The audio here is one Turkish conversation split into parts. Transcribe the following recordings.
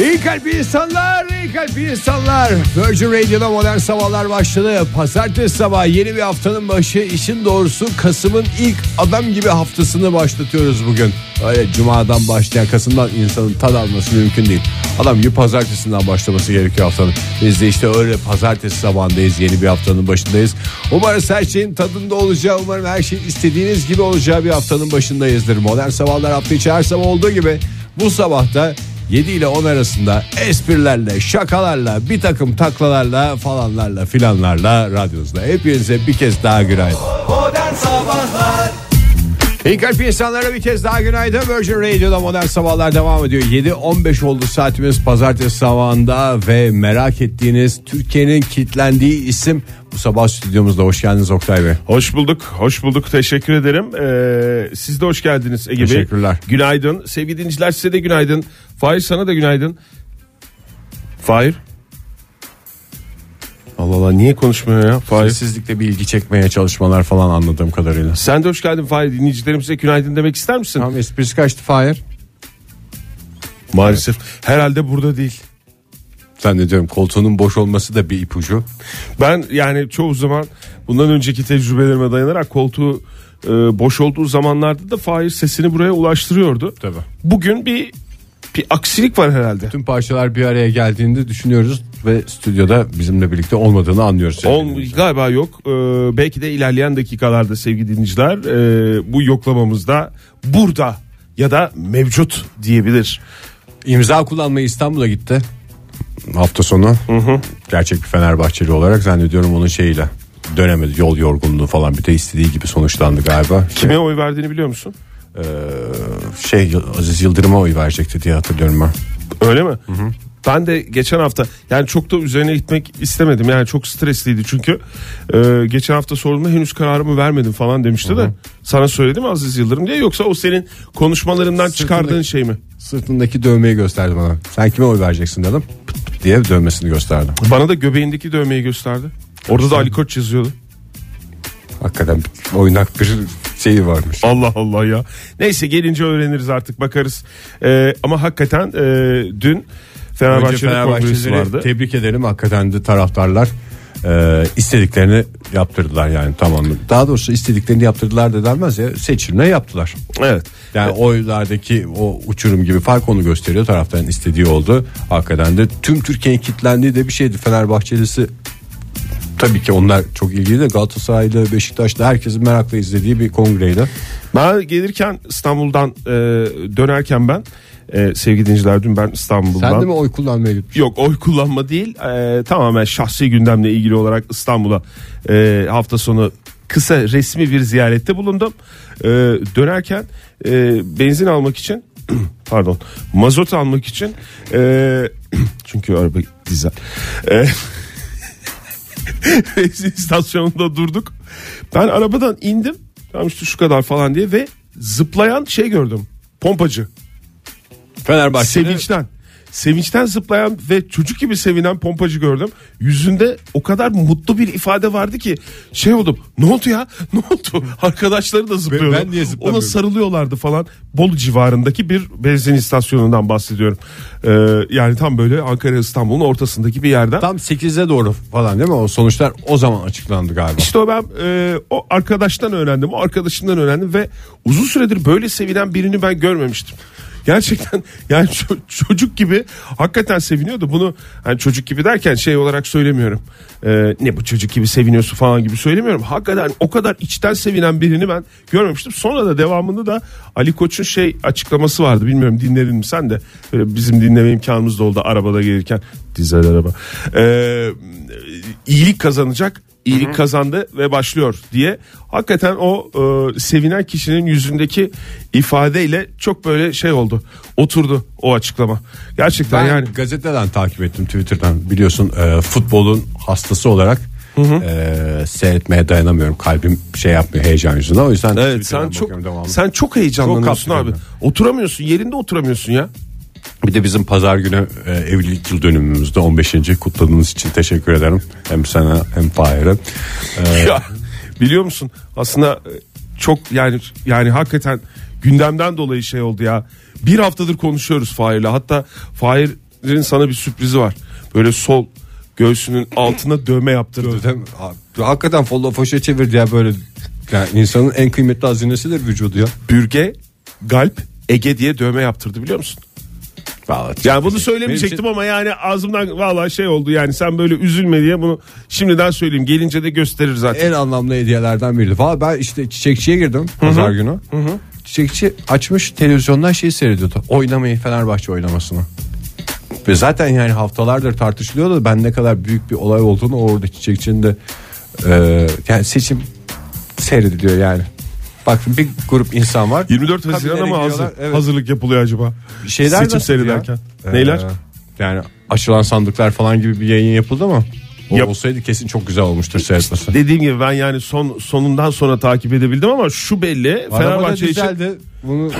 İyi kalpli insanlar, iyi kalpli insanlar. Virgin Radio'da modern sabahlar başladı. Pazartesi sabahı yeni bir haftanın başı. İşin doğrusu Kasım'ın ilk adam gibi haftasını başlatıyoruz bugün. Öyle Cuma'dan başlayan Kasım'dan insanın tad alması mümkün değil. Adam gibi pazartesinden başlaması gerekiyor haftanın. Biz de işte öyle pazartesi sabahındayız. Yeni bir haftanın başındayız. Umarız her şeyin tadında olacağı, umarım her şey istediğiniz gibi olacağı bir haftanın başındayızdır. Modern sabahlar hafta içi her sabah olduğu gibi bu sabahta 7 ile 10 arasında esprilerle, şakalarla, bir takım taklalarla falanlarla filanlarla radyonuzda. Hepinize bir kez daha günaydın. Modern Sabahlar İyi kalp insanlara bir kez daha günaydın. Virgin Radio'da modern sabahlar devam ediyor. 7.15 oldu saatimiz pazartesi sabahında ve merak ettiğiniz Türkiye'nin kilitlendiği isim bu sabah stüdyomuzda. Hoş geldiniz Oktay Bey. Hoş bulduk, hoş bulduk. Teşekkür ederim. Ee, siz de hoş geldiniz Ege Bey. Teşekkürler. Günaydın. Sevgili dinleyiciler size de günaydın. Fahir sana da günaydın. Fahir. Allah Allah niye konuşmuyor ya Fahir? Sessizlikle bir ilgi çekmeye çalışmalar falan anladığım kadarıyla. Sen de hoş geldin Fahir. Dinleyicilerimize günaydın demek ister misin? Tamam esprisi kaçtı Fahir. Maalesef. Herhalde burada değil. Zannediyorum koltuğunun boş olması da bir ipucu. Ben yani çoğu zaman bundan önceki tecrübelerime dayanarak koltuğu e, boş olduğu zamanlarda da Fahir sesini buraya ulaştırıyordu. Tabii. Bugün bir bir aksilik var herhalde. Tüm parçalar bir araya geldiğinde düşünüyoruz ve stüdyoda bizimle birlikte olmadığını anlıyoruz. Ol, galiba yok. Ee, belki de ilerleyen dakikalarda sevgili dinleyiciler e, bu yoklamamızda burada ya da mevcut diyebilir. İmza kullanmaya İstanbul'a gitti. Hafta sonu. Gerçek bir Fenerbahçeli olarak zannediyorum onun şeyiyle dönemedi. Yol yorgunluğu falan bir de istediği gibi sonuçlandı galiba. Kime oy verdiğini biliyor musun? Ee, şey Aziz Yıldırım'a oy verecekti diye hatırlıyorum ben. Öyle mi? Ben de geçen hafta yani çok da üzerine gitmek istemedim. Yani çok stresliydi çünkü e, geçen hafta sorduğumda henüz kararımı vermedim falan demişti de. Sana söyledi mi Aziz Yıldırım diye yoksa o senin konuşmalarından çıkardığın şey mi? Sırtındaki dövmeyi gösterdi bana. Sen kime oy vereceksin dedim. Pıt diye dövmesini gösterdi. Bana da göbeğindeki dövmeyi gösterdi. Orada da Ali Koç yazıyordu. Hakikaten oynak bir şeyi varmış. Allah Allah ya. Neyse gelince öğreniriz artık bakarız. Ee, ama hakikaten e, dün Fenerbahçe'de kongresi vardı. tebrik edelim. Hakikaten de taraftarlar e, istediklerini yaptırdılar yani tamam. Daha doğrusu istediklerini yaptırdılar da denmez ya seçilme yaptılar. Evet. Yani oylardaki o uçurum gibi fark onu gösteriyor. Taraftarın istediği oldu. Hakikaten de tüm Türkiye'nin kitlendiği de bir şeydi. Fenerbahçelisi tabii ki onlar çok ilgili de Galatasaray'la Beşiktaş'la herkesin merakla izlediği bir kongreydi. Ben gelirken İstanbul'dan e, dönerken ben e, sevgili dinleyiciler dün ben İstanbul'dan. Sen de mi oy kullanmaya gitmişsin? Yok oy kullanma değil e, tamamen şahsi gündemle ilgili olarak İstanbul'a e, hafta sonu kısa resmi bir ziyarette bulundum. E, dönerken e, benzin almak için pardon mazot almak için e, çünkü araba dizel e, benzin istasyonunda durduk. Ben arabadan indim tamam işte şu kadar falan diye ve zıplayan şey gördüm pompacı. Fenerbahçe'de Sevinçten. Sevinçten zıplayan ve çocuk gibi sevinen pompacı gördüm. Yüzünde o kadar mutlu bir ifade vardı ki şey oldum. Ne oldu ya? Ne oldu? Arkadaşları da zıplıyordu. Ben- ben niye zıplamıyorum? Ona sarılıyorlardı falan. Bolu civarındaki bir benzin istasyonundan bahsediyorum. Ee, yani tam böyle Ankara İstanbul'un ortasındaki bir yerden. tam 8'e doğru falan değil mi? O sonuçlar o zaman açıklandı galiba. İşte o ben e, o arkadaştan öğrendim. O arkadaşımdan öğrendim ve uzun süredir böyle sevinen birini ben görmemiştim. Gerçekten yani ço- çocuk gibi hakikaten seviniyordu. Bunu hani çocuk gibi derken şey olarak söylemiyorum. E, ne bu çocuk gibi seviniyorsun falan gibi söylemiyorum. Hakikaten o kadar içten sevinen birini ben görmemiştim. Sonra da devamında da Ali Koç'un şey açıklaması vardı. Bilmiyorum dinledin mi sen de. Böyle bizim dinleme imkanımız da oldu arabada gelirken. Dizel araba. E, iyilik kazanacak iyilik kazandı ve başlıyor diye. Hakikaten o e, sevinen kişinin yüzündeki ifadeyle çok böyle şey oldu oturdu o açıklama. Gerçekten Ben yani. gazeteden takip ettim Twitter'dan. Biliyorsun e, futbolun hastası olarak e, seyretmeye dayanamıyorum. Kalbim şey yapmıyor heyecan yüzünden. O yüzden evet sen çok devamlı. sen çok heyecanlanıyorsun Çok abi. oturamıyorsun yerinde oturamıyorsun ya bir de bizim pazar günü e, evlilik yıl dönümümüzde 15. kutladığınız için teşekkür ederim hem sana hem Fahir'e E, ya biliyor musun aslında çok yani yani hakikaten gündemden dolayı şey oldu ya. Bir haftadır konuşuyoruz Fahir'le. Hatta Fahir'in sana bir sürprizi var. Böyle sol göğsünün altına dövme yaptırdı. Abi, Hakikaten follow foşa çevirdi ya böyle. Yani insanın en kıymetli hazinesidir vücudu ya. Bürge, Galp, Ege diye dövme yaptırdı biliyor musun? Yani bunu söylemeyecektim ama yani ağzımdan valla şey oldu yani sen böyle üzülme diye bunu şimdiden söyleyeyim. Gelince de gösterir zaten. En anlamlı hediyelerden biri. Valla ben işte çiçekçiye girdim pazar günü. Çiçekçi açmış televizyondan şey seyrediyordu. Oynamayı Fenerbahçe oynamasını. Ve zaten yani haftalardır tartışılıyordu. Ben ne kadar büyük bir olay olduğunu orada çiçekçinin de e, yani seçim seyrediliyor yani. Bak bir grup insan var. 24 Haziran'a Kabinlere mı hazır, evet. hazırlık yapılıyor acaba? Şeyler Seçim seyrederken. ya? Neyler? Ee, yani açılan sandıklar falan gibi bir yayın yapıldı mı? O Yap- olsaydı kesin çok güzel olmuştur seyretmesi. Dediğim gibi ben yani son sonundan sonra takip edebildim ama şu belli Fenerbahçe için düzeldi. Bunu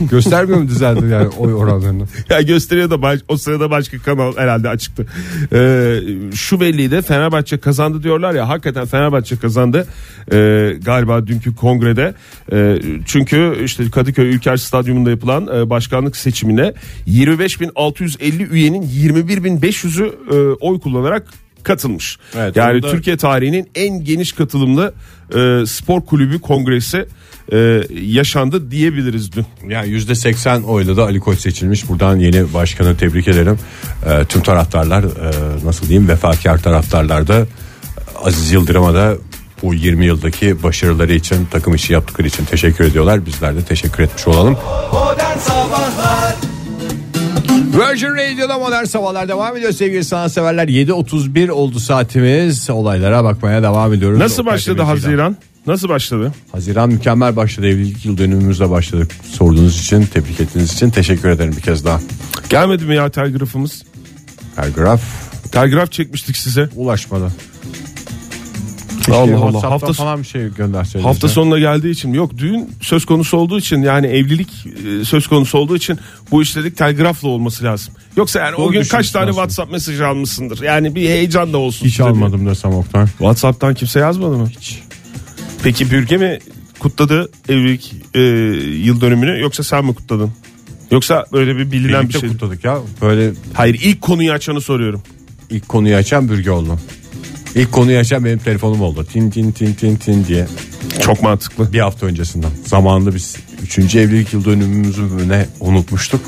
göstermiyor mu düzeldi yani oy oranlarını? ya gösteriyor da baş- o sırada başka kanal herhalde açıktı. Ee, şu belliydi Fenerbahçe kazandı diyorlar ya hakikaten Fenerbahçe kazandı Ee, galiba dünkü kongrede Ee, çünkü işte Kadıköy Ülker Stadyumunda yapılan e, başkanlık seçimine 25.650 üyenin 21.500'ü e, oy kullanarak katılmış. Evet, yani da- Türkiye tarihinin en geniş katılımlı e, spor kulübü kongresi e, yaşandı diyebiliriz dün. Yani yüzde seksen oyla da Ali Koç seçilmiş. Buradan yeni başkanı tebrik ederim. Ee, tüm taraftarlar e, nasıl diyeyim vefakar taraftarlar da Aziz Yıldırım'a da bu 20 yıldaki başarıları için takım işi yaptıkları için teşekkür ediyorlar. Bizler de teşekkür etmiş olalım. Modern Sabahlar Virgin Radio'da modern sabahlar devam ediyor sevgili sanatseverler. 7.31 oldu saatimiz. Olaylara bakmaya devam ediyoruz. Nasıl Oktay başladı Demirci'den. Haziran? Nasıl başladı? Haziran mükemmel başladı. Evlilik yıl dönümümüzle başladık. Sorduğunuz için, tebrik ettiğiniz için teşekkür ederim bir kez daha. Gelmedi mi ya telgrafımız? Telgraf Telgraf çekmiştik size. ulaşmadı. Allah Allah. WhatsApp'tan Hafta, falan bir şey gönderseydiniz. hafta ya. sonuna geldiği için yok düğün söz konusu olduğu için yani evlilik e, söz konusu olduğu için bu işledik telgrafla olması lazım. Yoksa yani o Doğru gün kaç tane aslında. WhatsApp mesajı almışsındır. Yani bir heyecan da olsun. Hiç size diye. almadım desem Oktay. WhatsApp'tan kimse yazmadı mı? Hiç. Peki Bürge mi kutladı evlilik e, yıl dönümünü yoksa sen mi kutladın? Yoksa böyle bir bilinen Birlikte bir şey. kutladık ya. Böyle Hayır ilk konuyu açanı soruyorum. ilk konuyu açan bürge oldu. İlk konuyu açan benim telefonum oldu. Tin tin tin tin tin diye. Çok mantıklı. Bir hafta öncesinden. Zamanında biz 3. evlilik yıl dönümümüzü mü ne unutmuştuk.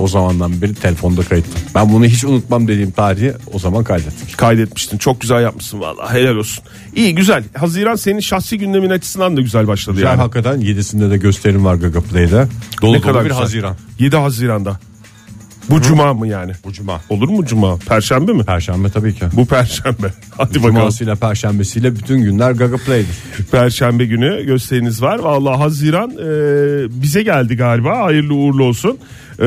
O zamandan beri telefonda kayıtlı. Ben bunu hiç unutmam dediğim tarihi o zaman kaydettik. Kaydetmiştin. Çok güzel yapmışsın vallahi. Helal olsun. İyi güzel. Haziran senin şahsi gündemin açısından da güzel başladı Güzel yani. hakikaten 7'sinde de gösterim var Gaga Play'de. Dolu Ne kadar dolu bir güzel. Haziran. 7 Haziran'da. Bu cuma mı yani? Bu cuma. Olur mu cuma? Perşembe mi? Perşembe tabii ki. Bu perşembe. Hadi bakalım. Cumasıyla perşembesiyle bütün günler Gaga Play'dir. Perşembe günü gösteriniz var. Vallahi Haziran e, bize geldi galiba. Hayırlı uğurlu olsun. E,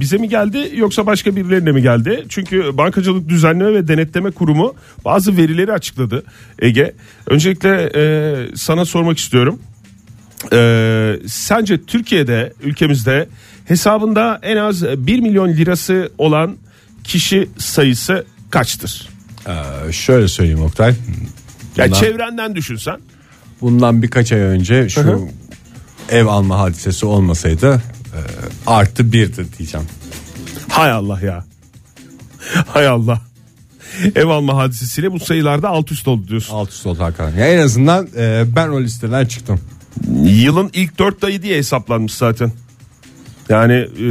bize mi geldi yoksa başka birilerine mi geldi? Çünkü Bankacılık Düzenleme ve Denetleme Kurumu bazı verileri açıkladı Ege. Öncelikle e, sana sormak istiyorum. E, sence Türkiye'de ülkemizde hesabında en az 1 milyon lirası olan kişi sayısı kaçtır? Ee, şöyle söyleyeyim Oktay. Ya Bundan- çevrenden düşünsen. Bundan birkaç ay önce şu Hı hı. ev alma hadisesi olmasaydı e, artı birdi diyeceğim. Hay Allah ya. Hay Allah. Ev alma hadisesiyle bu sayılarda alt üst oldu diyorsun. Alt üst oldu hakikaten. Ya en azından e, ben o listeden çıktım. Yılın ilk dört ayı diye hesaplanmış zaten. Yani e,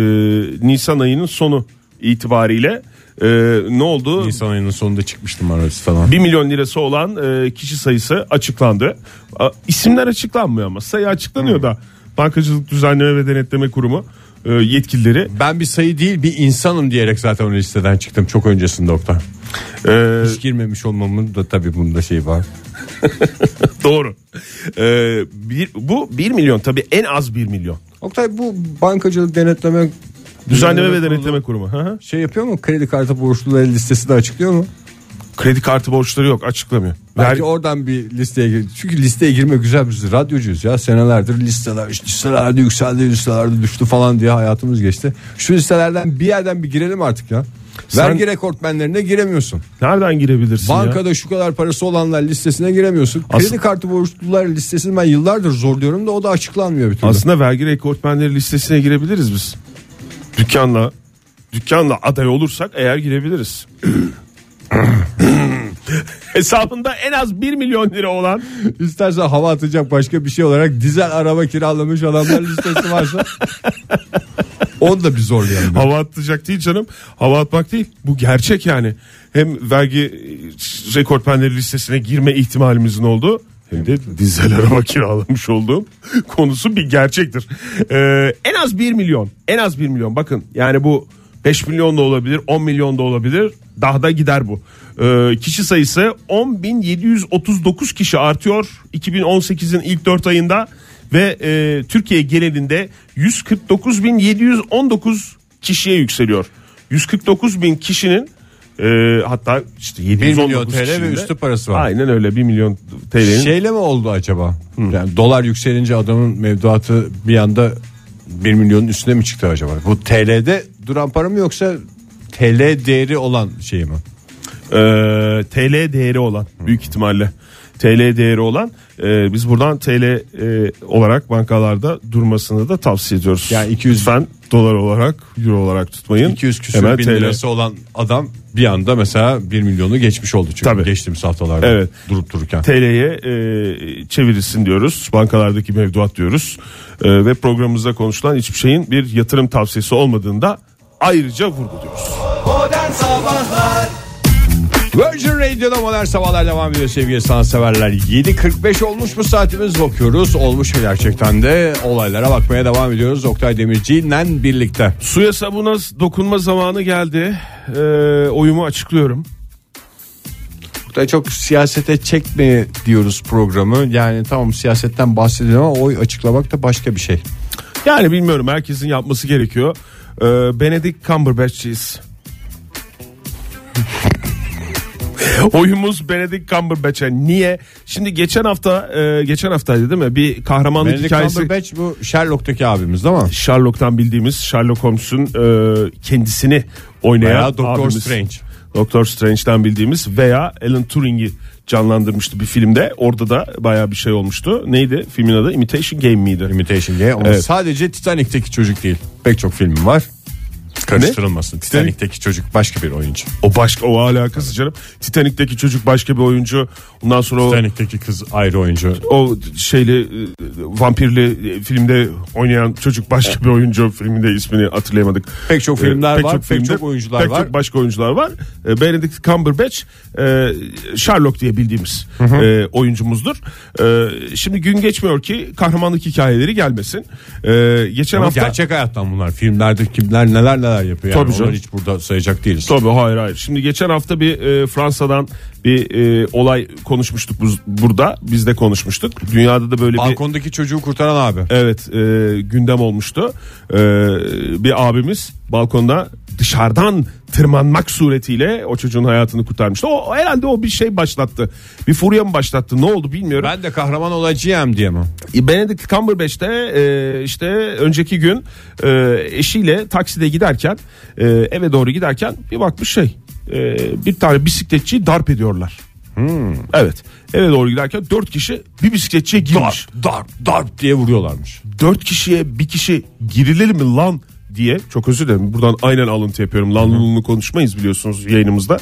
Nisan ayının sonu itibariyle e, ne oldu? Nisan ayının sonunda çıkmıştım ben o listeden. 1 milyon lirası olan e, kişi sayısı açıklandı. A, isimler açıklanmıyor ama sayı açıklanıyor da. Bankacılık Düzenleme ve Denetleme Kurumu e, yetkilileri Ben bir sayı değil bir insanım diyerek zaten o listeden çıktım çok öncesinde Oktay. e, Hiç girmemiş olmamın da tabii bunda şey var. doğru. E, bir, bu 1 milyon tabii en az 1 milyon. Oktay bu bankacılık denetleme Düzenleme ve Denetleme Kurumu. Hı hı. Şey yapıyor mu? Kredi kartı borçluları listesini açıklıyor mu? Kredi kartı borçları yok açıklamıyor. Belki Ver- oradan bir listeye gir. Çünkü listeye girme güzel biz radyocuyuz ya. Senelerdir listeler işte listelerde yükseldi listelerde düştü falan diye hayatımız geçti. Şu listelerden bir yerden bir girelim artık ya. Sen Vergi rekortmenlerine giremiyorsun. nereden girebilirsin ya? Bankada şu kadar parası olanlar listesine giremiyorsun. As- Kredi kartı borçlular listesini ben yıllardır zorluyorum da o da açıklanmıyor bir türlü. Aslında vergi rekortmenleri listesine girebiliriz biz. Dükkanla dükkanla aday olursak eğer girebiliriz. Hesabında en az 1 milyon lira olan İstersen hava atacak başka bir şey olarak dizel araba kiralamış adamlar listesi varsa onu da bir zorlayalım. hava atacak değil canım. Hava atmak değil. Bu gerçek yani. Hem vergi e, rekortmenleri listesine girme ihtimalimizin olduğu hem de dizel araba kiralamış olduğum konusu bir gerçektir. Ee, en az 1 milyon. En az 1 milyon. Bakın yani bu 5 milyon da olabilir 10 milyon da olabilir. Daha da gider bu. Ee, kişi sayısı 10.739 kişi artıyor 2018'in ilk 4 ayında ve e, Türkiye genelinde 149.719 kişiye yükseliyor. 149.000 kişinin e, hatta işte 719 milyon TL ve üstü parası var. Aynen öyle 1 milyon TL'nin. Şeyle mi oldu acaba? Yani dolar yükselince adamın mevduatı bir anda 1 milyonun üstüne mi çıktı acaba? Bu TL'de duran para mı yoksa TL değeri olan şey mi? Ee, TL değeri olan büyük ihtimalle TL değeri olan e, biz buradan TL e, olarak bankalarda durmasını da tavsiye ediyoruz. Yani 200 Lütfen dolar olarak euro olarak tutmayın. 200 küsür Hemen bin TL. lirası olan adam bir anda mesela 1 milyonu geçmiş oldu çünkü Tabii. geçtiğimiz haftalarda Evet. durup dururken. TL'ye e, çevirilsin diyoruz. Bankalardaki mevduat diyoruz. E, ve programımızda konuşulan hiçbir şeyin bir yatırım tavsiyesi olmadığını da ayrıca vurguluyoruz. Modern Sabahlar Virgin Radio'da modern sabahlar devam ediyor sevgili sanatseverler. 7.45 olmuş mu saatimiz bakıyoruz. Olmuş gerçekten de olaylara bakmaya devam ediyoruz. Oktay Demirci ile birlikte. Suya sabuna dokunma zamanı geldi. E, oyumu açıklıyorum. Oktay çok siyasete çekme diyoruz programı. Yani tamam siyasetten bahsediyor ama oy açıklamak da başka bir şey. Yani bilmiyorum herkesin yapması gerekiyor. Ee, Benedict Cumberbatch'ciyiz. Oyumuz Benedict Cumberbatch'e. Niye? Şimdi geçen hafta e, geçen haftaydı değil mi? Bir kahramanlık Benedict hikayesi. Cumberbatch bu Sherlock'taki abimiz değil mi? Sherlock'tan bildiğimiz Sherlock Holmes'un e, kendisini oynayan Veya abimiz. Strange. Doktor Strange'den bildiğimiz veya Alan Turing'i canlandırmıştı bir filmde. Orada da baya bir şey olmuştu. Neydi? Filmin adı Imitation Game miydi? Imitation Game ama Evet. sadece Titanic'teki çocuk değil. Pek çok filmi var. Karıştırılmasın. Titanic'teki çocuk başka bir oyuncu. O başka o alakası canım. Titanic'teki çocuk başka bir oyuncu. Ondan sonra o, Titanic'teki kız ayrı oyuncu. o şeyli e, vampirli e, filmde oynayan çocuk başka bir oyuncu. Filminde ismini hatırlayamadık. Pek çok E, filmler var, pek filmde çok oyuncular pek var. çok başka oyuncular var. E, Benedict Cumberbatch e, Sherlock diye bildiğimiz e, oyuncumuzdur. E, şimdi gün geçmiyor ki kahramanlık hikayeleri gelmesin. E, geçen Ama hafta gerçek hayattan bunlar. Filmlerde kimler neler neler yapıyor. Yani Tabii canım. onları hiç burada sayacak değiliz. Tabii hayır hayır. Şimdi geçen hafta bir e, Fransa'dan bir e, olay konuşmuştuk buz- burada. Biz de konuşmuştuk. Dünyada da böyle bir Balkondaki çocuğu kurtaran abi. evet e, gündem olmuştu. E, bir abimiz balkonda dışarıdan tırmanmak suretiyle o çocuğun hayatını kurtarmıştı. O herhalde o bir şey başlattı. Bir furya mı başlattı? Ne oldu bilmiyorum. Ben de kahraman olacağım diye mi? E, Benedict Cumberbatch de e, işte önceki gün e, eşiyle takside giderken e, eve doğru giderken bir bakmış şey e, bir tane bisikletçiyi darp ediyorlar. Evet eve doğru giderken dört kişi bir bisikletçiye girmiş. Darp darp darp diye vuruyorlarmış. Dört kişiye bir kişi girilir mi lan diye. Çok özür dilerim. Buradan aynen alıntı yapıyorum. Lanlılığını konuşmayız biliyorsunuz yayınımızda.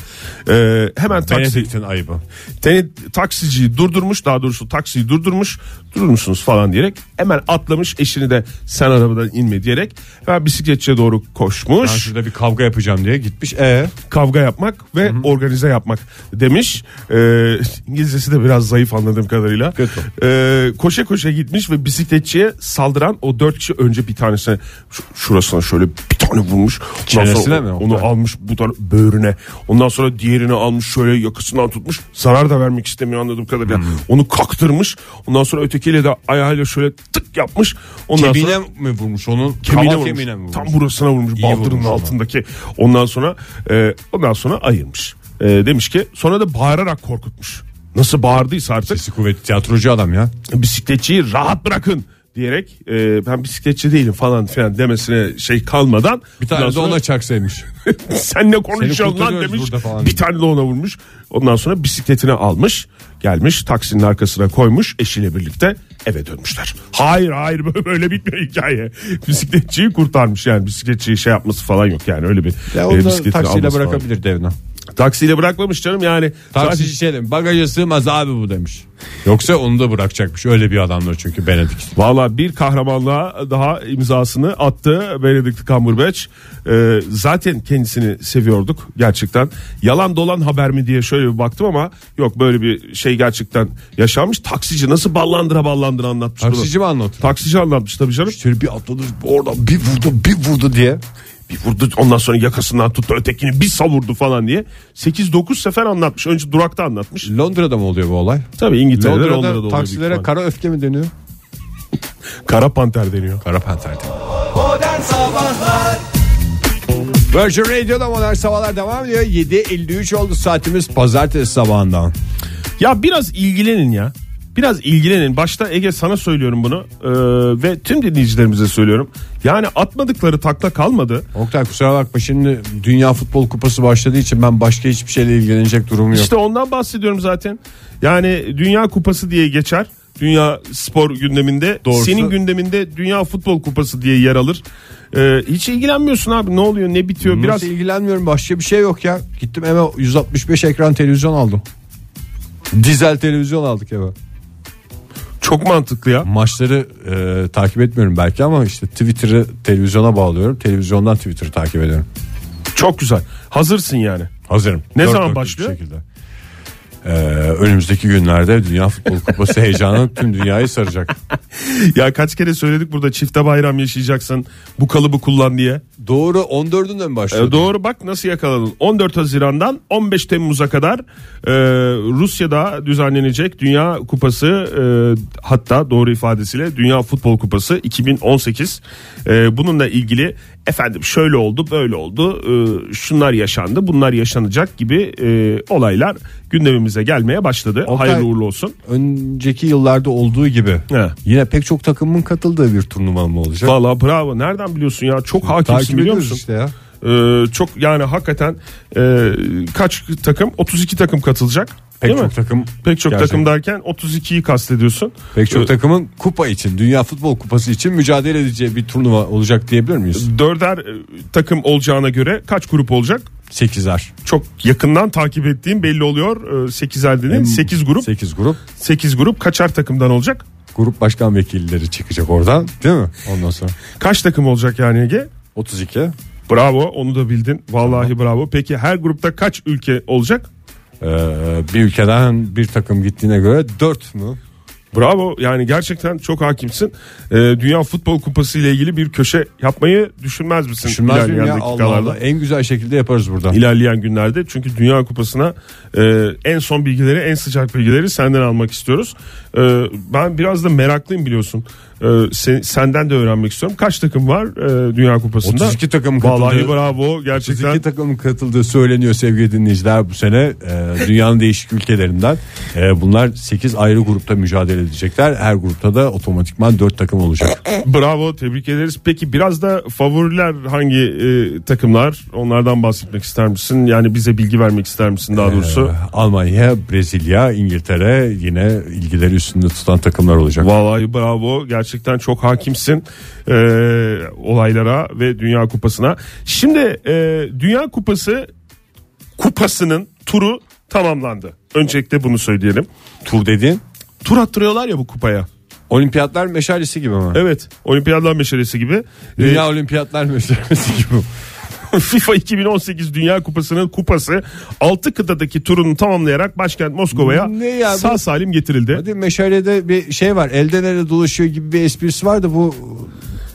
E, hemen taksi Benedict'in ayıbı. Teni taksiciyi durdurmuş daha doğrusu taksiyi durdurmuş. Durur musunuz falan diyerek hemen atlamış eşini de sen arabadan inme diyerek hemen bisikletçiye doğru Ben koşmuş şurada bir kavga yapacağım diye gitmiş. E kavga yapmak ve organize yapmak demiş. Ee, İngilizcesi de biraz zayıf anladığım kadarıyla. Kötü. Ee, koşa koşa gitmiş ve bisikletçiye saldıran o dört kişi önce bir tanesine şu- şurasına şöyle bir tane vurmuş Ondan Çenesine sonra mi? onu almış bu tarafa böğrüne ondan sonra diğerini almış şöyle yakasından tutmuş zarar da vermek istemiyor anladığım kadarıyla onu kaktırmış ondan sonra ötekiyle de ayağıyla şöyle tık yapmış ondan kemiğine sonra mi vurmuş onun? kemiğine vurmuş. kemiğine mi vurmuş? Tam burasına vurmuş İyi baldırının vurmuş altındaki. Ondan sonra e, ondan sonra ayırmış. E, demiş ki sonra da bağırarak korkutmuş. Nasıl bağırdıysa artık Sesi kuvvetli tiyatrocu adam ya. bisikletçiyi rahat bırakın diyerek e, ben bisikletçi değilim falan filan demesine şey kalmadan Bir tane ondan de sonra- ona çaksaymış. sen ne konuşuyorsun lan kurtarıyoruz demiş. burada falan. Bir tane de ona vurmuş. Ondan sonra bisikletini almış. Gelmiş taksinin arkasına koymuş eşiyle birlikte eve dönmüşler. Hayır hayır böyle- böyle bitmiyor hikaye. Bisikletçiyi kurtarmış yani bisikletçiyi şey yapması falan yok yani öyle bir Ya e, bisikletini taksiyle alması falan. bırakabilir devne. Taksiyle bırakmamış canım yani. Taksici şey demiş, bagaja sığmaz abi bu demiş. Yoksa onu da bırakacakmış. Öyle bir adamdır çünkü Benedict. Valla bir kahramanlığa daha imzasını attı Benedict Cumberbatch. Ee, zaten kendisini seviyorduk gerçekten. Yalan dolan haber mi diye şöyle bir baktım ama yok böyle bir şey gerçekten yaşanmış. Taksici nasıl ballandıra ballandıra anlatmış bunu. Taksici mi anlatıyor? Taksici anlatmış tabii canım. Şöyle bir atladı oradan bir vurdu bir vurdu diye. Bir vurdu ondan sonra yakasından tuttu ötekini bir savurdu falan diye. 8-9 sefer anlatmış. Önce durakta anlatmış. Londra'da mı oluyor bu olay? Tabii İngiltere'de Londra'da, Londra'da, oluyor taksilere kara öfke mi deniyor? Kara panter deniyor. Kara panter Modern Sabahlar Virgin Radio'da modern sabahlar devam ediyor. 7.53 oldu saatimiz pazartesi sabahından. Ya biraz ilgilenin ya. Biraz ilgilenin. Başta Ege sana söylüyorum bunu ee, ve tüm dinleyicilerimize söylüyorum. Yani atmadıkları takla kalmadı. Oktay kusura bakma şimdi Dünya Futbol Kupası başladığı için ben başka hiçbir şeyle ilgilenecek durumum yok. İşte ondan bahsediyorum zaten. Yani Dünya Kupası diye geçer. Dünya spor gündeminde. Doğrusu- Senin gündeminde Dünya Futbol Kupası diye yer alır. Ee, hiç ilgilenmiyorsun abi. Ne oluyor, ne bitiyor? Biraz Biraz ilgilenmiyorum başka bir şey yok ya. Gittim eve 165 ekran televizyon aldım. Dizel televizyon aldık eve. Çok mantıklı ya. Maçları e, takip etmiyorum belki ama işte Twitter'ı televizyona bağlıyorum. Televizyondan Twitter'ı takip ediyorum. Çok güzel. Hazırsın yani. Hazırım. Ne Dört zaman dörtlük bir başlıyor? Şekilde. Ee, önümüzdeki günlerde Dünya Futbol Kupası heyecanı tüm dünyayı saracak. Ya kaç kere söyledik burada çifte bayram yaşayacaksın. Bu kalıbı kullan diye. Doğru 14'ünden mi E, başladı? doğru bak nasıl yakaladın. 14 Haziran'dan 15 Temmuz'a kadar e, Rusya'da düzenlenecek Dünya Kupası e, hatta doğru ifadesiyle Dünya Futbol Kupası 2018. E, bununla ilgili efendim şöyle oldu böyle oldu e, şunlar yaşandı bunlar yaşanacak gibi e, olaylar gündemimize gelmeye başladı. Oktay- Hayırlı uğurlu olsun. Önceki yıllarda olduğu gibi He. yine pek çok takımın katıldığı bir turnuva mı olacak? Valla bravo nereden biliyorsun ya çok hakimsin Takip biliyor musun? işte ya. Ee, çok yani hakikaten e, kaç takım 32 takım katılacak Pek değil çok mi? takım Pek çok gerçekten. takım derken 32'yi kastediyorsun. Pek çok Ee, takımın kupa için, Dünya Futbol Kupası için mücadele edeceği bir turnuva olacak diyebilir miyiz? Dörder e, takım olacağına göre kaç grup olacak? 8'er. Çok yakından takip ettiğim belli oluyor. 8'er dedin. 8 grup. 8 grup. 8 grup kaçar takımdan olacak? Grup başkan vekilleri çıkacak oradan değil mi? Ondan sonra Kaç takım olacak yani Ege? 32. Bravo onu da bildin. Vallahi bravo. Peki her grupta kaç ülke olacak? Ee, bir ülkeden bir takım gittiğine göre 4 mü? Bravo yani gerçekten çok hakimsin. Ee, Dünya Futbol Kupası ile ilgili bir köşe yapmayı düşünmez misin? Düşünmez miyim ya Allah? Allah. En güzel şekilde yaparız burada. İlerleyen günlerde çünkü Dünya Kupası'na e, en son bilgileri en sıcak bilgileri senden almak istiyoruz. E, ben biraz da meraklıyım biliyorsun. E, sen- senden de öğrenmek istiyorum. Kaç takım var e, Dünya Kupası'nda? 32 takım katıldı. Vallahi bravo gerçekten. 32 takımın katıldığı söyleniyor sevgili dinleyiciler bu sene e, dünyanın değişik ülkelerinden. E, bunlar 8 ayrı grupta mücadele edecekler. Her grupta da otomatikman 4 takım olacak. Bravo tebrik ederiz. Peki biraz da favoriler hangi e, takımlar? Onlardan bahsetmek ister misin? Yani bize bilgi vermek ister misin daha doğrusu? E, Almanya, Brezilya, İngiltere yine ilgileri üstünde tutan takımlar olacak. Vallahi bravo gerçekten çok hakimsin e, olaylara ve Dünya Kupası'na. Şimdi e, Dünya Kupası kupasının turu tamamlandı. Öncelikle bunu söyleyelim. Tur dediğin Tur attırıyorlar ya bu kupaya. olimpiyatlar meşalesi gibi mi? Evet olimpiyatlar meşalesi gibi. Dünya olimpiyatlar meşalesi gibi. FIFA 2018 Dünya Kupası'nın kupası 6 kıtadaki turunu tamamlayarak başkent Moskova'ya sağ salim getirildi. Hadi meşalede bir şey var. Elden ele dolaşıyor gibi bir esprisi var da bu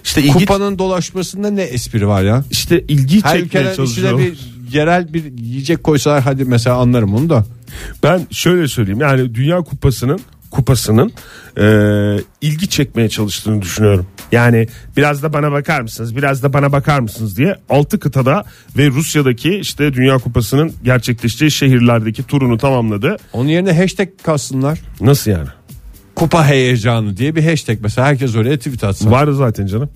İşte ilgi, kupanın dolaşmasında ne espri var ya? işte ilgi Her çekmeye çalışıyor. içine bir yerel bir yiyecek koysalar hadi mesela anlarım onu da. Ben şöyle söyleyeyim yani Dünya Kupası'nın kupasının e, ilgi çekmeye çalıştığını düşünüyorum. Yani biraz da bana bakar mısınız biraz da bana bakar mısınız diye 6 kıtada ve Rusya'daki işte Dünya Kupası'nın gerçekleşeceği şehirlerdeki turunu tamamladı. Onun yerine hashtag kalsınlar. Nasıl yani? Kupa heyecanı diye bir hashtag mesela herkes oraya tweet atsa. Var zaten canım.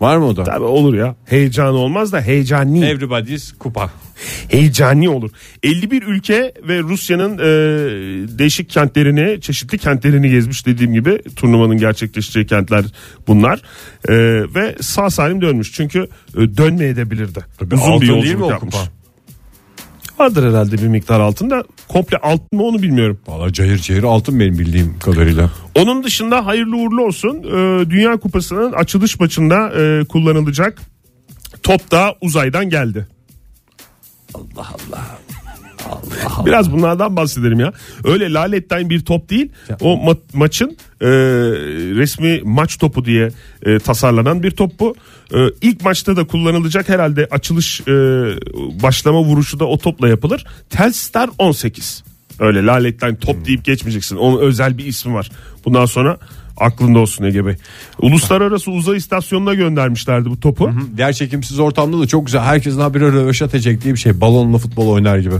Var mı o da? Tabii olur ya. Heyecanı olmaz da heyecani. Everybody's kupa. Heyecani olur. 51 ülke ve Rusya'nın e, değişik kentlerini, çeşitli kentlerini gezmiş dediğim gibi turnuvanın gerçekleşeceği kentler bunlar. E, ve sağ salim dönmüş. Çünkü e, dönmeyebilirdi. Uzun altın bir değil mi yolculuk o yapmış. kupa? Vardır herhalde bir miktar altında. Komple altın mı onu bilmiyorum. Valla cayır cayır altın benim bildiğim kadarıyla. Onun dışında hayırlı uğurlu olsun. Ee, Dünya Kupası'nın açılış maçında e, kullanılacak top da uzaydan geldi. Allah Allah. Biraz bunlardan bahsedelim ya. Öyle laletten bir top değil. O ma- maçın e, resmi maç topu diye e, tasarlanan bir top bu. E, ilk maçta da kullanılacak herhalde açılış e, başlama vuruşu da o topla yapılır. Telstar 18. Öyle laletten top deyip geçmeyeceksin. Onun özel bir ismi var. Bundan sonra aklında olsun Ege Bey. Uluslararası uzay istasyonuna göndermişlerdi bu topu. Diğer çekimsiz ortamda da çok güzel. Herkesin habire röveşat edecek diye bir şey. Balonla futbol oynar gibi.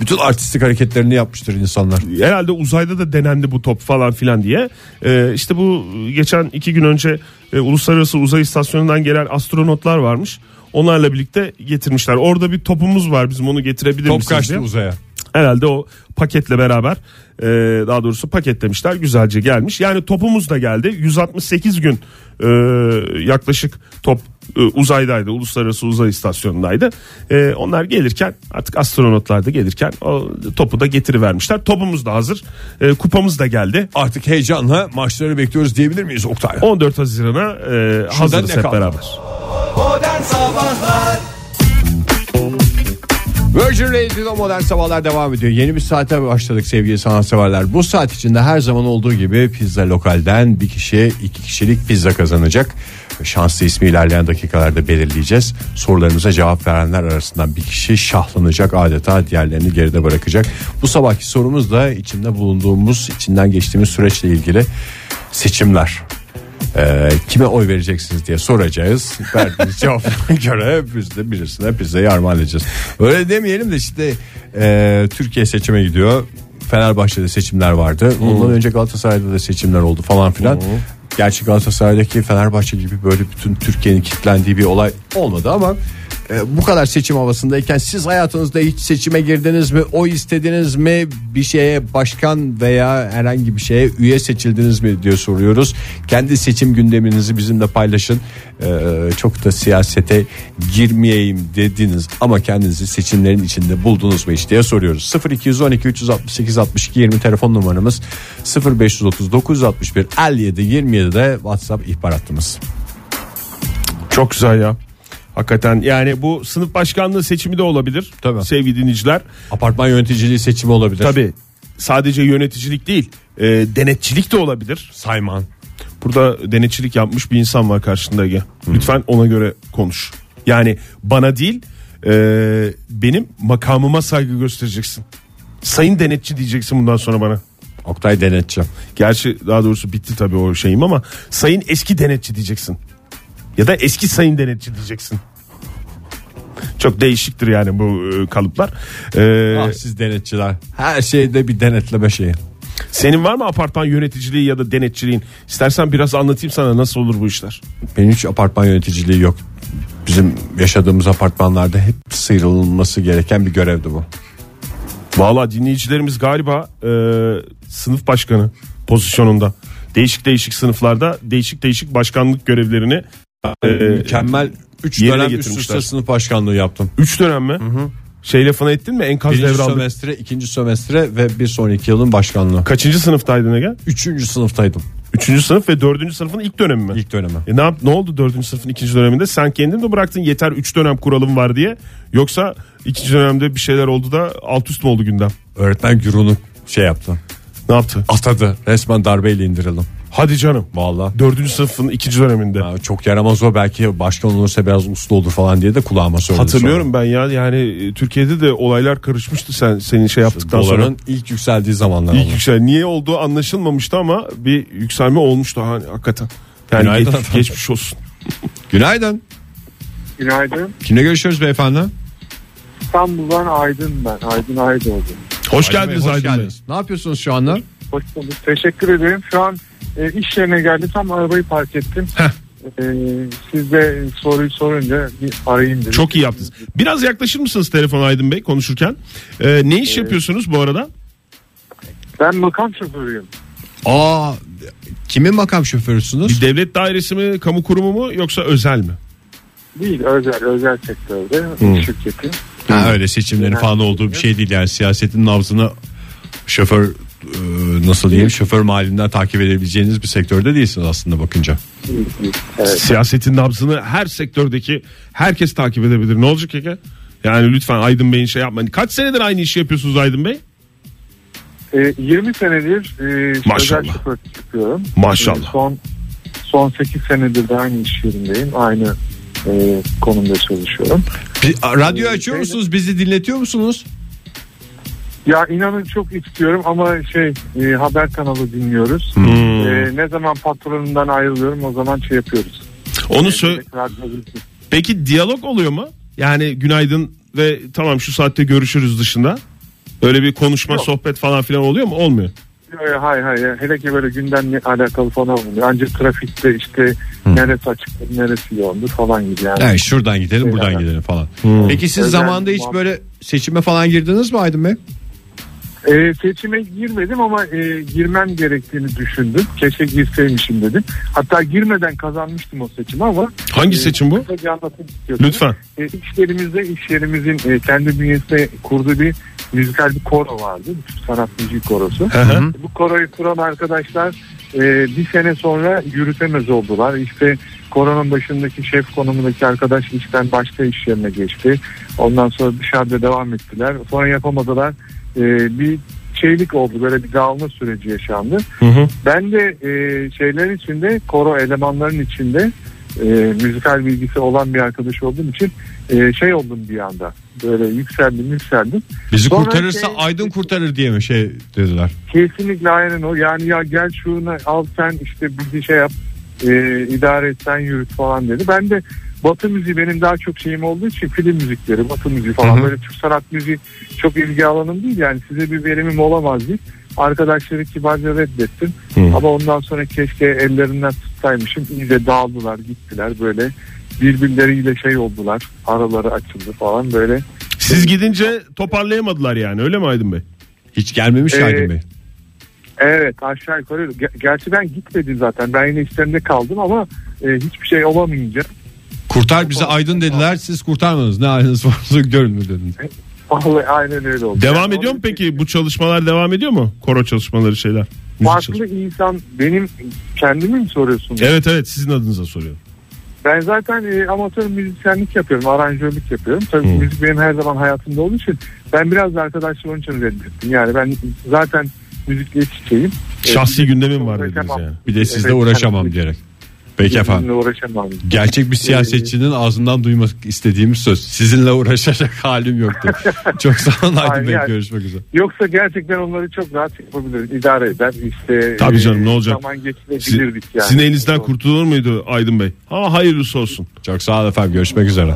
Bütün artistik hareketlerini yapmıştır insanlar. herhalde uzayda da denendi bu top falan filan diye. Ee, işte bu geçen iki gün önce e, uluslararası uzay istasyonundan gelen astronotlar varmış. Onlarla birlikte getirmişler. Orada bir topumuz var bizim onu getirebilir Top misiniz kaçtı diye. uzaya. Herhalde o paketle beraber e, daha doğrusu paketlemişler güzelce gelmiş. Yani topumuz da geldi 168 gün e, yaklaşık top uzaydaydı uluslararası uzay istasyonundaydı. E, onlar gelirken artık astronotlar da gelirken o topu da getirivermişler. Topumuz da hazır e, kupamız da geldi. Artık heyecanla maçları bekliyoruz diyebilir miyiz Oktay? 14 Haziran'a e, hazırız ne hep kaldı? beraber. Modern Sabahlar Virgin Radio Modern Sabahlar devam ediyor. Yeni bir saate başladık sevgili sanatseverler. Bu saat içinde her zaman olduğu gibi pizza lokalden bir kişi iki kişilik pizza kazanacak. Şanslı ismi ilerleyen dakikalarda belirleyeceğiz. Sorularımıza cevap verenler arasından bir kişi şahlanacak adeta diğerlerini geride bırakacak. Bu sabahki sorumuz da içinde bulunduğumuz, içinden geçtiğimiz süreçle ilgili seçimler. Ee, kime oy vereceksiniz diye soracağız. Verdiğiniz cevaplara göre biz de birisine pizzayı armağan edeceğiz. Öyle demeyelim de işte e, Türkiye seçime gidiyor. Fenerbahçe'de seçimler vardı. Ondan önce Galatasaray'da da seçimler oldu falan filan. Gerçi Galatasaray'daki Fenerbahçe gibi böyle bütün Türkiye'nin kilitlendiği bir olay olmadı ama e, bu kadar seçim havasındayken siz hayatınızda hiç seçime girdiniz mi? Oy istediniz mi? Bir şeye başkan veya herhangi bir şeye üye seçildiniz mi diye soruyoruz. Kendi seçim gündeminizi bizimle paylaşın. E, çok da siyasete girmeyeyim dediniz ama kendinizi seçimlerin içinde buldunuz mu hiç diye soruyoruz. 0212 368 62 20 telefon numaramız 0530 961 57 27 de WhatsApp ihbar hattımız. Çok güzel ya. Hakikaten yani bu sınıf başkanlığı seçimi de olabilir. Tabii. Sevgili dinleyiciler. Apartman yöneticiliği seçimi olabilir. Tabii sadece yöneticilik değil e, denetçilik de olabilir. Sayman. Burada denetçilik yapmış bir insan var karşında Ege. Lütfen ona göre konuş. Yani bana değil e, benim makamıma saygı göstereceksin. Sayın denetçi diyeceksin bundan sonra bana. Oktay denetçi. Gerçi daha doğrusu bitti tabii o şeyim ama sayın eski denetçi diyeceksin. Ya da eski sayın denetçi diyeceksin. Çok değişiktir yani bu e, kalıplar. Ee, Ah siz denetçiler. Her şeyde bir denetleme şeyi. Senin var mı apartman yöneticiliği ya da denetçiliğin? İstersen biraz anlatayım sana nasıl olur bu işler. Benim hiç apartman yöneticiliği yok. Bizim yaşadığımız apartmanlarda hep sıyrılması gereken bir görevdi bu. Valla dinleyicilerimiz galiba e, sınıf başkanı pozisyonunda. Değişik değişik sınıflarda değişik değişik başkanlık görevlerini Mükemmel 3 yerine dönem üst getirmişler. üste sınıf başkanlığı yaptım. 3 dönem mi? Şey lafını ettin mi? Enkaz Birinci devraldı. sömestre, ikinci sömestre ve bir sonraki yılın başkanlığı. Kaçıncı sınıftaydın Ege? Üçüncü sınıftaydım Üçüncü sınıf ve dördüncü sınıfın ilk dönemi mi? ilk döneme. E ne, yap, ne oldu dördüncü sınıfın ikinci döneminde? Sen kendin mi bıraktın yeter üç dönem kuralım var diye? Yoksa ikinci dönemde bir şeyler oldu da alt üst mü oldu gündem? Öğretmen gürunu şey yaptı. Ne yaptı? Atadı. Resmen darbeyle indirildim. Hadi canım. Vallahi. Dördüncü sınıfın ikinci döneminde. Ya çok yaramaz o belki başkan olursa biraz uslu olur falan diye de kulağıma söyledi. Hatırlıyorum ben ya yani e, Türkiye'de de olaylar karışmıştı sen senin şey yaptıktan sonra. sonra. Doların ilk yükseldiği zamanlar İlk yüksel niye olduğu anlaşılmamıştı ama bir yükselme olmuştu hani hakikaten. Yani Günaydın geç- geçmiş olsun. Günaydın. Günaydın. Kimle görüşüyoruz beyefendi? İstanbul'dan Aydın ben. Aydın Aydoğdu. Hoş Aydın geldiniz Aydın Bey. geldiniz. Ne yapıyorsunuz şu anda? Hoş bulduk. Teşekkür ederim. Şu an e, iş yerine geldim tam arabayı park ettim. Heh. E, siz de soruyu sorunca bir arayayım dedim. Çok iyi yaptınız. Biraz yaklaşır mısınız telefon Aydın Bey konuşurken? Ee, ne iş yapıyorsunuz bu arada? Ben makam şoförüyüm. Aa kimin makam şoförüsünüz? Bir devlet dairesi mi, kamu kurumu mu yoksa özel mi? Değil özel özel sektörde Hmm. şirketim. Ha, öyle seçimlerin falan olduğu bir şey değil yani siyasetin nabzını şoför nasıl diyeyim şoför mahallinden takip edebileceğiniz bir sektörde değilsiniz aslında bakınca. Evet. Siyasetin nabzını her sektördeki herkes takip edebilir. Ne olacak Ege? Yani lütfen Aydın Bey'in şey yapmayın. Kaç senedir aynı işi yapıyorsunuz Aydın Bey? E, 20 senedir e, Maşallah. özel şoför yapıyorum. Maşallah. E, son son 8 senedir de aynı iş yerindeyim. Aynı e, konumda çalışıyorum. Bir- radyo açıyor musunuz? Bizi dinletiyor musunuz? Ya inanın çok istiyorum ama şey e, haber kanalı dinliyoruz. Hmm. E, ne zaman patronundan ayrılıyorum o zaman şey yapıyoruz. Onu E, sö- direkt radyo- Peki diyalog oluyor mu? Yani günaydın ve tamam şu saatte görüşürüz dışında. Öyle bir konuşma, Yok. sohbet falan filan oluyor mu? Olmuyor. Hayır hayır. Hele ki böyle gündemle alakalı falan oluyor. Ancak trafikte işte neresi açık neresi yoğundur falan gibi yani. Yani şuradan gidelim buradan Evet. gidelim falan. Hmm. Peki siz Özel zamanında hiç böyle seçime falan girdiniz mi Aydın Bey? E, seçime girmedim ama e, girmem gerektiğini düşündüm. Keşke girseymişim dedim. Hatta girmeden kazanmıştım o seçimi ama. Hangi e, seçim bu? Lütfen. E, iş yerimizde iş yerimizin e, kendi bünyesinde kurduğu bir müzikal bir koro vardı. Türk sanat müziği korosu. Hı hı. Bu koroyu kuran arkadaşlar e, bir sene sonra yürütemez oldular. İşte koronanın başındaki şef konumundaki arkadaş işten başka iş yerine geçti. Ondan sonra dışarıda devam ettiler. Sonra yapamadılar. E, bir şeylik oldu. Böyle bir dağılma süreci yaşandı. Hı hı. Ben de e, şeylerin içinde koro elemanların içinde e, müzikal bilgisi olan bir arkadaş olduğum için e, şey oldum bir anda. Böyle yükseldim yükseldim. Bizi Sonra kurtarırsa şey- Aydın kurtarır diye mi şey dediler? Kesinlikle aynen o. Yani ya gel şunu al sen işte bizi şey yap e, idare et sen yürüt falan dedi. Ben de Batı müziği benim daha çok şeyim olduğu için film müzikleri, Batı müziği falan Hı hı. böyle Türk sanat müziği çok ilgi alanım değil yani size bir verimim olamaz deyip arkadaşları kibarca reddettim. Hı. Ama ondan sonra keşke ellerinden tutsaymışım. İyice dağıldılar gittiler böyle birbirleriyle şey oldular araları açıldı falan böyle. Siz gidince toparlayamadılar yani öyle mi Aydın Bey? Hiç gelmemiş Ee, Aydın Bey. Evet aşağı yukarı. Ger- Gerçi ben gitmedim zaten. Ben yine işlerinde kaldım ama e, hiçbir şey olamayınca. Kurtar bizi Aydın dediler siz kurtarmadınız. Ne haliniz varsa görün mü dediniz. Vallahi aynen öyle oldu. Devam Yani ediyor mu onun peki bu çalışmalar devam ediyor mu? Koro çalışmaları şeyler. Müzik Farklı çalışmaları. insan benim kendimi mi soruyorsunuz? Evet evet sizin adınıza soruyorum. Ben zaten e, amatör müzisyenlik yapıyorum. Aranjörlük yapıyorum. Tabii Hmm. müzik benim her zaman hayatımda olduğu için ben biraz da arkadaşlar onun için reddettim. Yani ben zaten müzikle iç içeyim. Şahsi E, gündemim var dediniz yani. Bir de sizle uğraşamam diyerek. Peki efendim. Uğraşamam. Gerçek bir siyasetçinin ağzından duymak istediğimiz söz. Sizinle uğraşacak halim yoktu. Çok sağ olun Aydın Aynen. Bey. Görüşmek üzere. Yoksa gerçekten onları çok rahat yapabiliriz. İdare eder. İşte Tabii canım, ne olacak? Zaman geçirebilirdik yani. Sizin elinizden kurtulur muydu Aydın Bey? Ha hayırlısı olsun. Çok sağ olun efendim. Görüşmek üzere.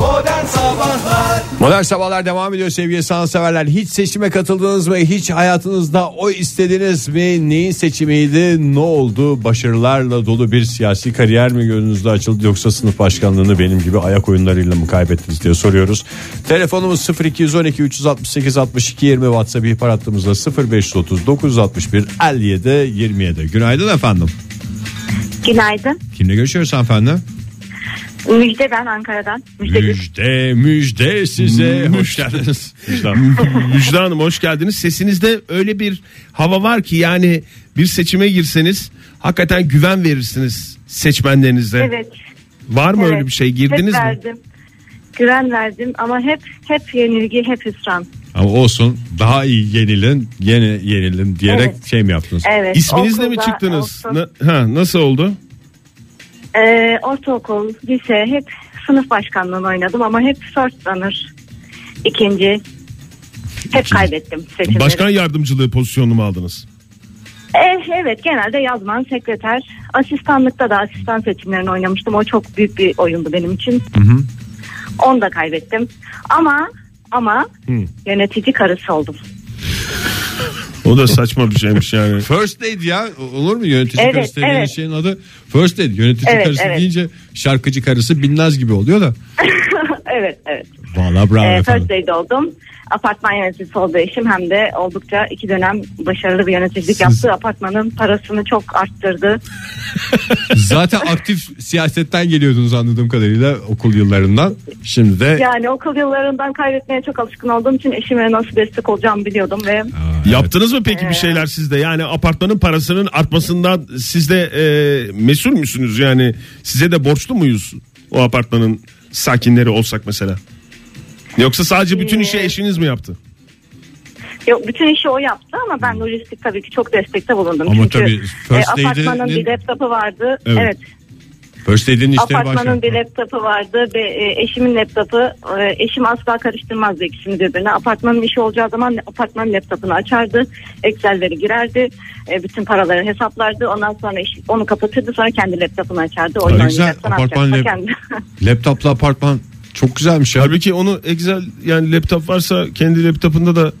Modern Sabahlar Modern Sabahlar devam ediyor sevgili sanatseverler. Hiç seçime katıldınız mı? Hiç hayatınızda oy istediniz mi? Neyin seçimiydi? Ne oldu? Başarılarla dolu bir siyasi kariyer mi gözünüzde açıldı yoksa sınıf başkanlığını benim gibi ayak oyunlarıyla mı kaybettiniz diye soruyoruz. Telefonumuz 0212 368 62 20 WhatsApp ihbar hattımızda 0530 961 57 27. Günaydın efendim. Günaydın. Kimle görüşüyoruz hanımefendi? Müjde ben Ankara'dan. Müjde. Müjde müjde size. Hoş geldiniz. Müjde Hanım. Hoş geldiniz. Sesinizde öyle bir hava var ki yani bir seçime girseniz hakikaten güven verirsiniz seçmenlerinize. Evet. Var mı evet. öyle bir şey? Girdiniz hep mi? verdim. Güven verdim ama hep hep yenilgi, hep hüsran. Ama olsun daha iyi yenilin yeni yenilin diyerek Evet. şey mi yaptınız? Evet. İsminizle mi çıktınız? olsun, Na- ha, nasıl oldu? E, ortaokul, lise hep sınıf başkanlığını oynadım ama hep first runner. ikinci. Hep kaybettim seçimleri. Başkan yardımcılığı pozisyonunu mu aldınız? Eh, evet genelde yazman, sekreter. Asistanlıkta da asistan seçimlerini oynamıştım. O çok büyük bir oyundu benim için. Onu da kaybettim. Ama ama Hı. yönetici karısı oldum. O da saçma bir şeymiş yani. First Lady ya olur mu yönetici Evet, karısı dediğin evet. şeyin adı First Lady. Yönetici Evet, karısı evet. deyince şarkıcı karısı Binnaz gibi oluyor da. evet evet. Valla bravo Ee, efendim. First Aid oldum. Apartman yöneticisi oldu eşim hem de oldukça iki dönem başarılı bir yöneticilik yaptı. Apartmanın parasını çok arttırdı. Zaten aktif siyasetten geliyordunuz anladığım kadarıyla okul yıllarından. Şimdi de Yani okul yıllarından kaybetmeye çok alışkın olduğum için eşime nasıl destek olacağımı biliyordum ve Yaptınız mı peki bir şeyler sizde? Yani apartmanın parasının artmasından siz de e, mesul müsünüz? Yani size de borçlu muyuz o apartmanın sakinleri olsak mesela? Yoksa sadece bütün işi Ee, eşiniz mi yaptı? yok bütün işi o yaptı ama ben lojistik tabii ki çok destekte bulundum. Ama Çünkü tabii First e, apartmanın bir laptopu vardı. Evet. Evet. First işleri Apartmanın bir laptopu vardı ve e, eşimin laptopu e, eşim asla karıştırmazdı ikisini birbirine. Apartmanın işi olacağı zaman apartmanın laptopunu açardı. Excel'leri girerdi. e, bütün paraları hesaplardı. Ondan sonra eş- onu kapatırdı. Sonra kendi laptopunu açardı. Oyun güzel, apartman lap- kendi. Laptopla apartman çok güzelmiş ya. Halbuki onu Excel yani laptop varsa kendi laptopunda da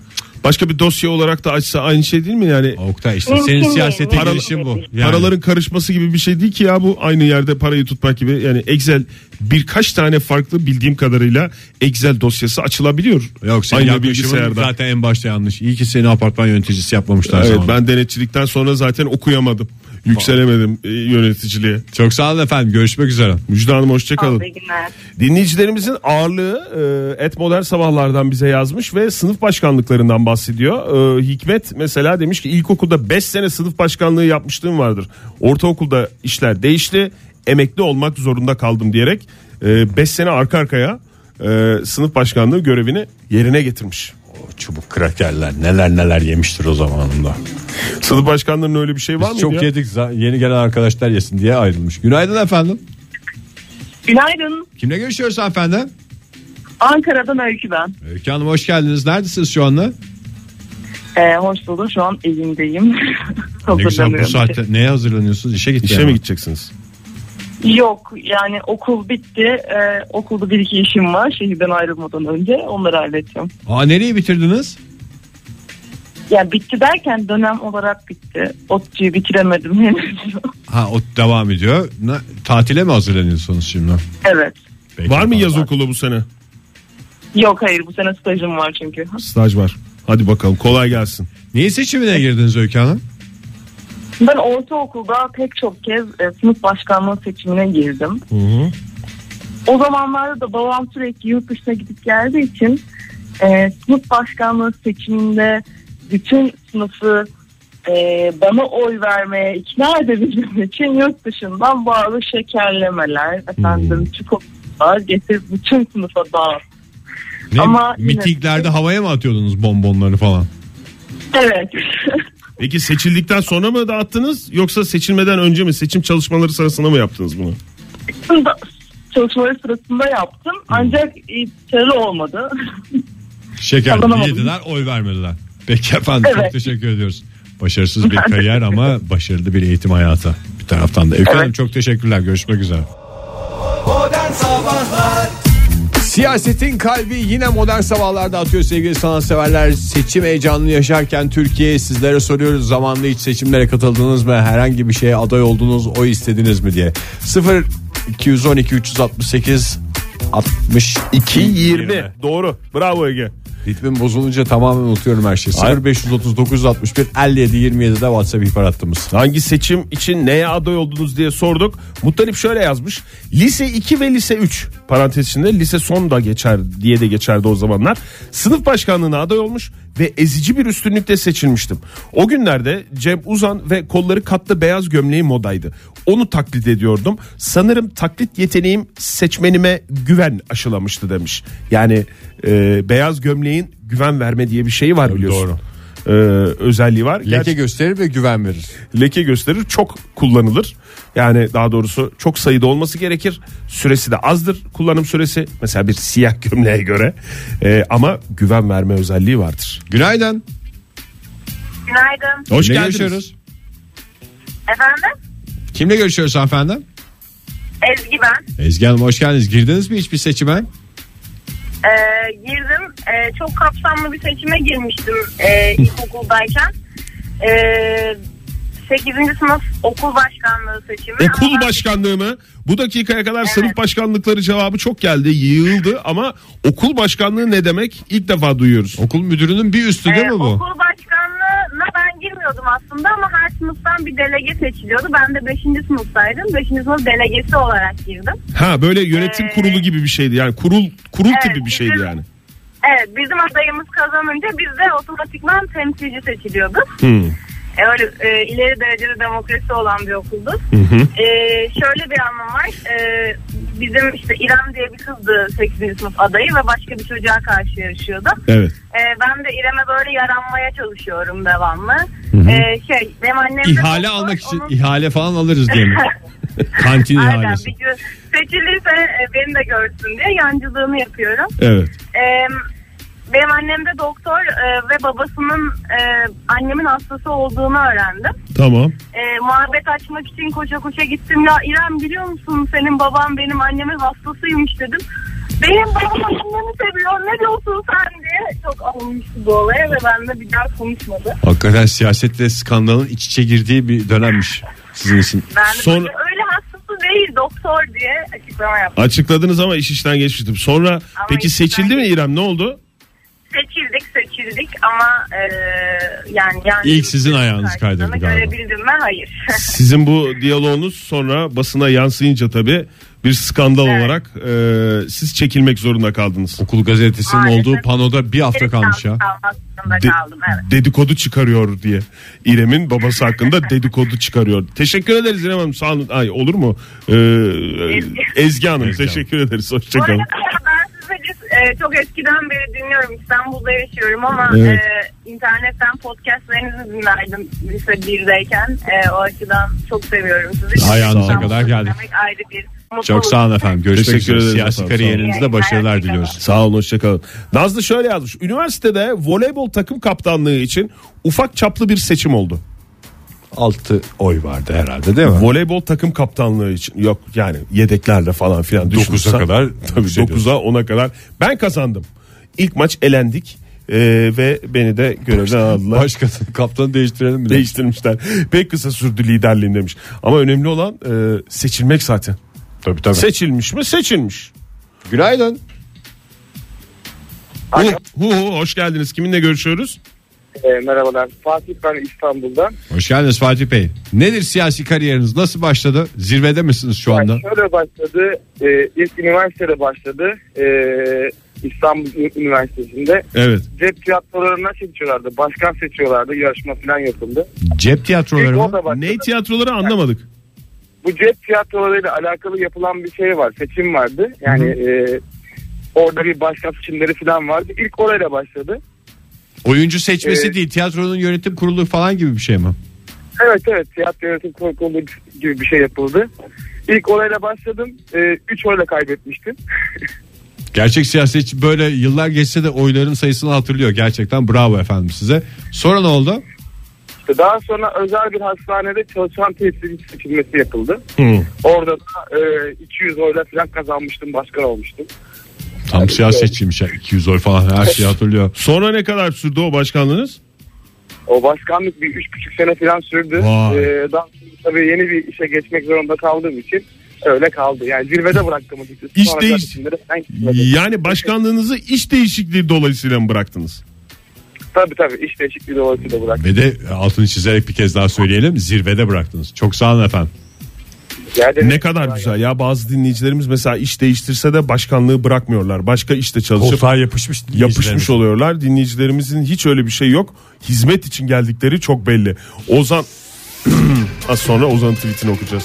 başka bir dosya olarak da açsa aynı şey değil mi yani? Oktay işte senin siyasete girişin bu. Yani. Paraların karışması gibi bir şey değil ki ya bu aynı yerde parayı tutmak gibi. Yani Excel birkaç tane farklı bildiğim kadarıyla Excel dosyası açılabiliyor. Yok senin aynı bilgisayarda. zaten en başta yanlış. İyi ki seni apartman yöneticisi yapmamışlar Evet sana. ben denetçilikten sonra zaten okuyamadım. Yükselemedim e, yöneticiliğe. Çok sağ olun efendim görüşmek üzere. Müjde Hanım hoşçakalın. Dinleyicilerimizin ağırlığı e, et modern sabahlardan bize yazmış ve sınıf başkanlıklarından bahsediyor. E, Hikmet mesela demiş ki ilkokulda 5 sene sınıf başkanlığı yapmışlığım vardır. Ortaokulda işler değişti. Emekli olmak zorunda kaldım diyerek 5 sene arka arkaya sınıf başkanlığı görevini yerine getirmiş. Çubuk krakerler neler neler yemiştir o zamanında. Sınıf başkanlığının öyle bir şey var mı? Çok yedik za- yeni gelen arkadaşlar yesin diye ayrılmış. Günaydın efendim. Günaydın. Kimle görüşüyoruz efendim? Ankara'dan Öykü ben. Öykü Hanım hoş geldiniz. Neredesiniz şu anda? Ee, hoş buldum. Şu an evimdeyim. Ne güzel bu saatte neye hazırlanıyorsunuz? İşe. İşe mi gideceksiniz? Yok yani okul bitti. Ee, okulda bir iki işim var şehirden ayrılmadan önce. Onları halledeceğim. Aa nereyi bitirdiniz? Yani bitti derken dönem olarak bitti. ODTÜ'yü bitiremedim henüz. Ha o devam ediyor. Ne, tatile mi hazırlanıyorsunuz şimdi? evet. Peki, Var mı yaz okulu bu sene? Yok hayır bu sene stajım var çünkü. Staj var. Hadi bakalım kolay gelsin. Neyi seçimine girdiniz Öykü Hanım? Ben ortaokulda pek çok kez e, sınıf başkanlığı seçimine girdim. O zamanlarda da babam sürekli yurt dışına gidip geldiği için e, sınıf başkanlığı seçiminde bütün sınıfı e, bana oy vermeye ikna edebilmem için yurt dışından bazı şekerlemeler, efendim çikolatalar getirip bütün sınıfa dağıt. Ne, Ama yine- mitinglerde havaya mı atıyordunuz bonbonları falan? Evet. Peki seçildikten sonra mı dağıttınız yoksa seçilmeden önce mi seçim çalışmaları sırasında mı yaptınız bunu? Çalışmaları sırasında yaptım ancak e, başarılı olmadı. Şeker yediler oy vermediler. Peki efendim çok Evet. teşekkür ediyoruz. Başarısız bir kariyer ama başarılı bir eğitim hayatı. Bir taraftan da. Öykü Evet. Çok teşekkürler. Görüşmek üzere. Modern Sabahlar Siyasetin kalbi yine modern sabahlarda atıyor sevgili sanatseverler. Seçim heyecanını yaşarken Türkiye'ye sizlere soruyoruz. Zamanında hiç seçimlere katıldınız mı? Herhangi bir şeye aday oldunuz, oy istediniz mi diye. 0 212 368 62 20. Doğru. Bravo Ege. Ritmim bozulunca tamamen unutuyorum her şeyi. 0 530 961 57 27'de WhatsApp ihbar hattımız. Hangi seçim için neye aday oldunuz diye sorduk. Muttalip şöyle yazmış. Lise 2 ve lise 3 parantez içinde lise son da geçer diye de geçerdi o zamanlar. Sınıf başkanlığına aday olmuş ve ezici bir üstünlükle seçilmiştim. O günlerde Cem Uzan ve kolları katlı beyaz gömleği modaydı. Onu taklit ediyordum. Sanırım taklit yeteneğim seçmenime güven aşılamıştı demiş. Yani e, beyaz gömleğin güven verme diye bir şeyi var biliyorsun. doğru. E, özelliği var. Leke Gerçi- gösterir ve güven verir. leke gösterir çok kullanılır. Yani daha doğrusu çok sayıda olması gerekir. Süresi de azdır kullanım süresi. Mesela bir siyah gömleğe göre. Ee, ama güven verme özelliği vardır. Günaydın. Günaydın. Hoş Kimle geldiniz. görüşüyoruz? Efendim? Kimle görüşüyoruz hanımefendi? Ezgi ben. Ezgi Hanım hoş geldiniz. Girdiniz mi hiçbir seçime? Ee, girdim. Ee, çok kapsamlı bir seçime girmiştim ee, ilkokuldayken. Ee, 8. sınıf okul başkanlığı seçimi. Okul Ama- başkanlığı mı? Bu dakikaya kadar Evet. sınıf başkanlıkları cevabı çok geldi, yığıldı ama okul başkanlığı ne demek? İlk defa duyuyoruz. Okul müdürünün bir üstü değil Ee, mi bu? Okul ben girmiyordum aslında ama her sınıftan bir delege seçiliyordu. Ben de 5. sınıftaydım. 5. sınıf delegesi olarak girdim. Ha böyle yönetim Ee, kurulu gibi bir şeydi yani kurul kurul Evet, tipi bir şeydi bizim- yani. Evet bizim adayımız kazanınca biz de otomatikman temsilci seçiliyorduk. Hmm. E, öyle e, ileri derecede demokrasi olan bir okuldu. E, şöyle bir anlam var. E, bizim işte İrem diye bir kızdı 8. sınıf adayı ve başka bir çocuğa karşı yarışıyordu. Evet. E, ben de İrem'e böyle yaranmaya çalışıyorum devamlı. E, şey benim annem de İhale doktor, almak için onun- ihale falan alırız diye mi? Kantin Aynen ihalesi. bir gün seçilirse e, beni de görsün diye yancılığını yapıyorum. Evet. Ee, benim annem de doktor e, ve babasının e, annemin hastası olduğunu öğrendim. Tamam. E, muhabbet açmak için koşa koşa gittim. Ya İrem biliyor musun senin baban benim annemin hastasıymış dedim. Benim babam annemi seviyor ne diyorsun sen diye çok alınmıştı bu olaya ve benimle bir daha konuşmadı. Hakikaten siyasetle skandalın iç içe girdiği bir dönemmiş sizin için. Ben böyle, öyle hastası değil doktor diye açıklama yaptım. Açıkladınız ama iş işten geçmiştim. Sonra peki işten seçildi mi. İrem ne oldu? Seçildik seçildik ama e, yani, yani İlk sizin ayağınız kaydırdı galiba. Görebildim mi? Hayır. Sizin bu diyaloğunuz sonra basına yansıyınca tabii bir skandal Evet. olarak e, siz çekilmek zorunda kaldınız. Okul gazetesinin Maalesef. olduğu panoda bir hafta kalmış ya. De- kaldım evet. dedikodu çıkarıyor diye. İrem'in babası hakkında dedikodu çıkarıyor. Teşekkür ederiz İrem Hanım. Sağ olun. Ay, olur mu? Ee, Ezgi. Ezgi Hanım Ezgi teşekkür ederiz. Hoşçakalın. Arada ben sizi e, çok eskiden beri dinliyorum. İstanbul'da yaşıyorum ama Evet. e, internetten podcastlerinizi dinlerdim lise 1'deyken. E, o açıdan çok seviyorum sizi. Ayağınıza İstanbul'da kadar geldik. dinlemek Ayrı bir mutluluk. Çok sağ olun efendim. Görüşmek Teşekkür üzere. ederiz Siyasi efendim, kariyerinizde sağ olun. başarılar İyi diliyoruz. Sağ olun hoşçakalın. Nazlı şöyle yazmış. Üniversitede voleybol takım kaptanlığı için ufak çaplı bir seçim oldu. 6 oy vardı herhalde değil mi? Voleybol takım kaptanlığı için yok yani yedeklerle falan filan Dokuza düşünürsen- kadar tabii yükseliyorsun. 9'a 10'a kadar ben kazandım. İlk maç elendik Ee, ve beni de görevden aldılar. Başka kaptanı değiştirelim mi? Değiştirmişler. Pek kısa sürdü liderliğim demiş. Ama önemli olan e, seçilmek zaten. Tabii tabii. Seçilmiş mi? Seçilmiş. Günaydın. Hu, hu, hoş geldiniz. Kiminle görüşüyoruz? E, merhabalar. Fatih ben İstanbul'dan. Hoş geldiniz Fatih Bey. Nedir siyasi kariyeriniz? Nasıl başladı? Zirvede misiniz şu anda? Yani şöyle başladı. E, ilk üniversitede başladı. E, İstanbul Üniversitesi'nde. Evet. Cep tiyatrolarına seçiyorlardı. Başkan seçiyorlardı. Yarışma falan yapıldı. Cep tiyatroları mı? Ne tiyatroları anlamadık. Bu cep tiyatrolarıyla alakalı yapılan bir şey var. Seçim vardı. Yani e, orada bir başkan seçimleri falan vardı. İlk orayla başladı. Oyuncu seçmesi Ee, değil, tiyatronun yönetim kurulu falan gibi bir şey mi? Evet evet tiyatro yönetim kurulu gibi bir şey yapıldı. İlk orayla başladım. 3 oyla kaybetmiştim. Gerçek siyasetçi böyle yıllar geçse de oyların sayısını hatırlıyor. Gerçekten bravo efendim size. Sonra ne oldu? İşte daha sonra özel bir hastanede çalışan tesisçi seçilmesi yapıldı. Hı. Orada da e, 200 oyla falan kazanmıştım. Başkan olmuştum. Tam siyasetçiymiş ya. 200 oy falan her şeyi hatırlıyor. Sonra ne kadar sürdü o başkanlığınız? O başkanlık bir 3,5 sene falan sürdü. Vay. E, daha tabii yeni bir işe geçmek zorunda kaldığım için öyle kaldı. Yani zirvede bıraktım açıkçası. İş Sonra değiş-. Yani başkanlığınızı iş değişikliği dolayısıyla mı bıraktınız? Tabii tabii iş değişikliği dolayısıyla bıraktım. Ve de altını çizerek bir kez daha söyleyelim. Zirvede bıraktınız. Çok sağ olun efendim. Yani Ne kadar güzel ya bazı dinleyicilerimiz mesela iş değiştirse de başkanlığı bırakmıyorlar. Başka işte çalışıp Koltuğa yapışmış. yapışmış oluyorlar. Dinleyicilerimizin hiç öyle bir şey yok. Hizmet için geldikleri çok belli. Ozan az sonra Ozan'ın tweetini okuyacağız.